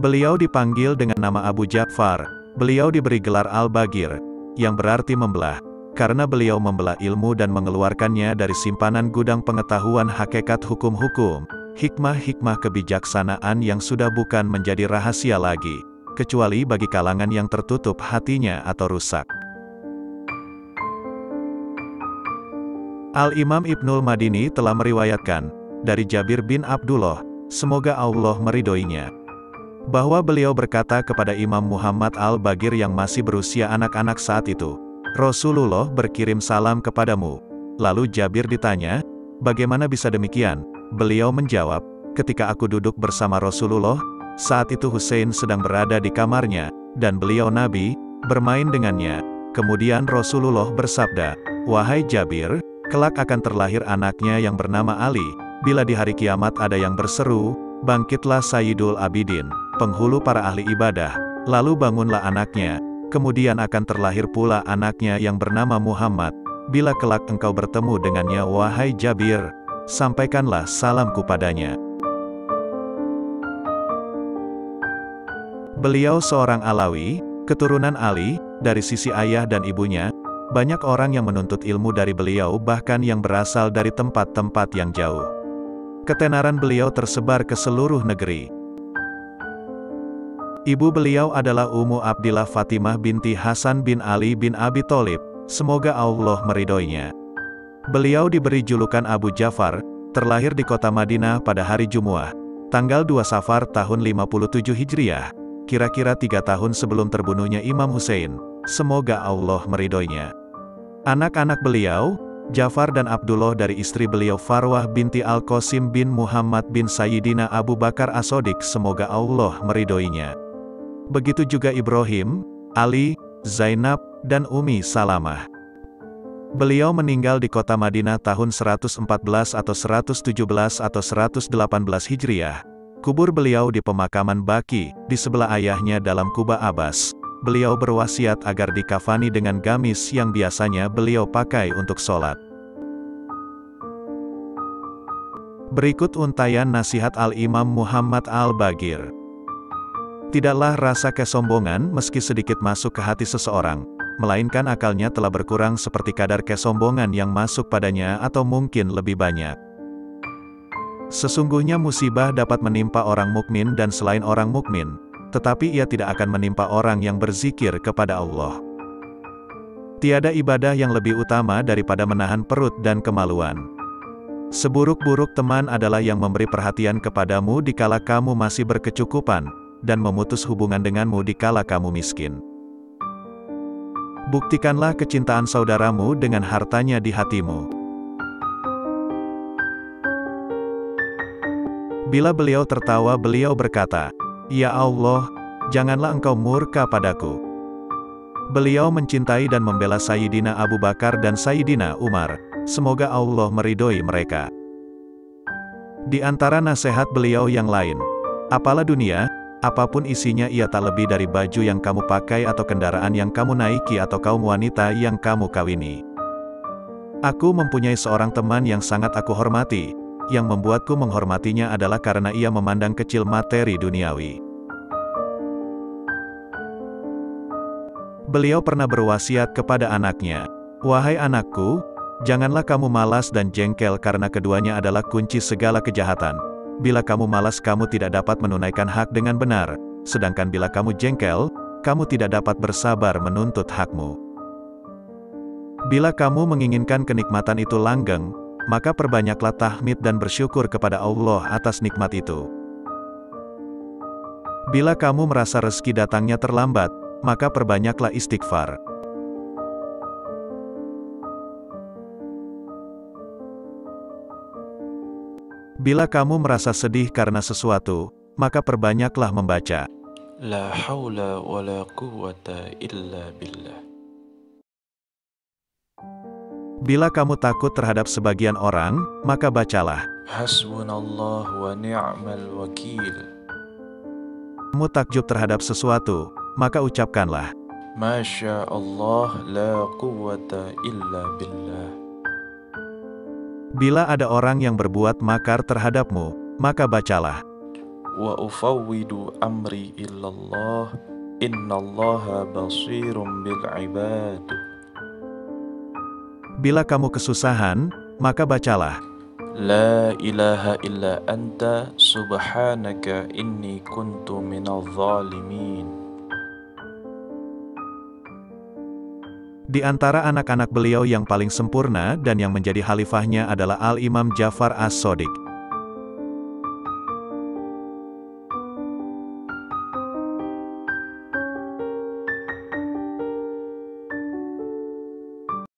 Beliau dipanggil dengan nama Abu Ja'far, beliau diberi gelar Al-Bagir, yang berarti membelah, karena beliau membelah ilmu dan mengeluarkannya dari simpanan gudang pengetahuan hakikat hukum-hukum, hikmah-hikmah kebijaksanaan yang sudah bukan menjadi rahasia lagi, kecuali bagi kalangan yang tertutup hatinya atau rusak. Al-Imam Ibnul Madini telah meriwayatkan, dari Jabir bin Abdullah, semoga Allah meridoinya, bahwa beliau berkata kepada Imam Muhammad Al-Bagir yang masih berusia anak-anak saat itu, Rasulullah berkirim salam kepadamu. Lalu Jabir ditanya, bagaimana bisa demikian? Beliau menjawab, ketika aku duduk bersama Rasulullah, saat itu Hussein sedang berada di kamarnya, dan beliau Nabi, bermain dengannya. Kemudian Rasulullah bersabda, Wahai Jabir, kelak akan terlahir anaknya yang bernama Ali. Bila di hari kiamat ada yang berseru, bangkitlah Sayyidul Abidin, penghulu para ahli ibadah, lalu bangunlah anaknya, kemudian akan terlahir pula anaknya yang bernama Muhammad. Bila kelak engkau bertemu dengannya wahai Jabir, sampaikanlah salamku padanya. Beliau seorang Alawi, keturunan Ali, dari sisi ayah dan ibunya, banyak orang yang menuntut ilmu dari beliau bahkan yang berasal dari tempat-tempat yang jauh. Ketenaran beliau tersebar ke seluruh negeri. Ibu beliau adalah Ummu Abdillah Fatimah binti Hasan bin Ali bin Abi Tholib, semoga Allah meridoinya. Beliau diberi julukan Abu Ja'far, terlahir di kota Madinah pada hari Jumu'ah, tanggal 2 Safar tahun 57 Hijriah, kira-kira tiga tahun sebelum terbunuhnya Imam Hussein, semoga Allah meridoinya. Anak-anak beliau, Jafar dan Abdullah dari istri beliau Farwah binti Al-Qasim bin Muhammad bin Sayyidina Abu Bakar Asodik semoga Allah meridoinya. Begitu juga Ibrahim, Ali, Zainab, dan Umi Salamah. Beliau meninggal di kota Madinah tahun 114 atau 117 atau 118 Hijriah. Kubur beliau di pemakaman Baki, di sebelah ayahnya dalam Kuba Abbas beliau berwasiat agar dikafani dengan gamis yang biasanya beliau pakai untuk sholat. Berikut untayan nasihat Al-Imam Muhammad Al-Bagir. Tidaklah rasa kesombongan meski sedikit masuk ke hati seseorang, melainkan akalnya telah berkurang seperti kadar kesombongan yang masuk padanya atau mungkin lebih banyak. Sesungguhnya musibah dapat menimpa orang mukmin dan selain orang mukmin, tetapi ia tidak akan menimpa orang yang berzikir kepada Allah. Tiada ibadah yang lebih utama daripada menahan perut dan kemaluan. Seburuk-buruk teman adalah yang memberi perhatian kepadamu dikala kamu masih berkecukupan, dan memutus hubungan denganmu dikala kamu miskin. Buktikanlah kecintaan saudaramu dengan hartanya di hatimu. Bila beliau tertawa beliau berkata, Ya Allah, janganlah engkau murka padaku. Beliau mencintai dan membela Sayyidina Abu Bakar dan Sayyidina Umar, semoga Allah meridoi mereka. Di antara nasihat beliau yang lain, apalah dunia, apa pun isinya ia tak lebih dari baju yang kamu pakai atau kendaraan yang kamu naiki atau kaum wanita yang kamu kawini. Aku mempunyai seorang teman yang sangat aku hormati, yang membuatku menghormatinya adalah karena ia memandang kecil materi duniawi. Beliau pernah berwasiat kepada anaknya, Wahai anakku, janganlah kamu malas dan jengkel karena keduanya adalah kunci segala kejahatan. Bila kamu malas kamu tidak dapat menunaikan hak dengan benar, sedangkan bila kamu jengkel, kamu tidak dapat bersabar menuntut hakmu. Bila kamu menginginkan kenikmatan itu langgeng, maka perbanyaklah tahmid dan bersyukur kepada Allah atas nikmat itu. Bila kamu merasa rezeki datangnya terlambat, maka perbanyaklah istighfar. Bila kamu merasa sedih karena sesuatu, maka perbanyaklah membaca. La haula wa la quwwata illa billah. Bila kamu takut terhadap sebagian orang, maka bacalah. Hasbunallah wa ni'mal wakil. Kamu takjub terhadap sesuatu, maka ucapkanlah. Masya Allah la quwwata illa billah. Bila ada orang yang berbuat makar terhadapmu, maka bacalah. Wa ufawwidu amri illallah, innallaha basirum bil ibad. Bila kamu kesusahan, maka bacalah. La ilaha illa anta subhanaka inni kuntu minal zalimin. Di antara anak-anak beliau yang paling sempurna dan yang menjadi khalifahnya adalah Al-Imam Jafar As-Sodiq.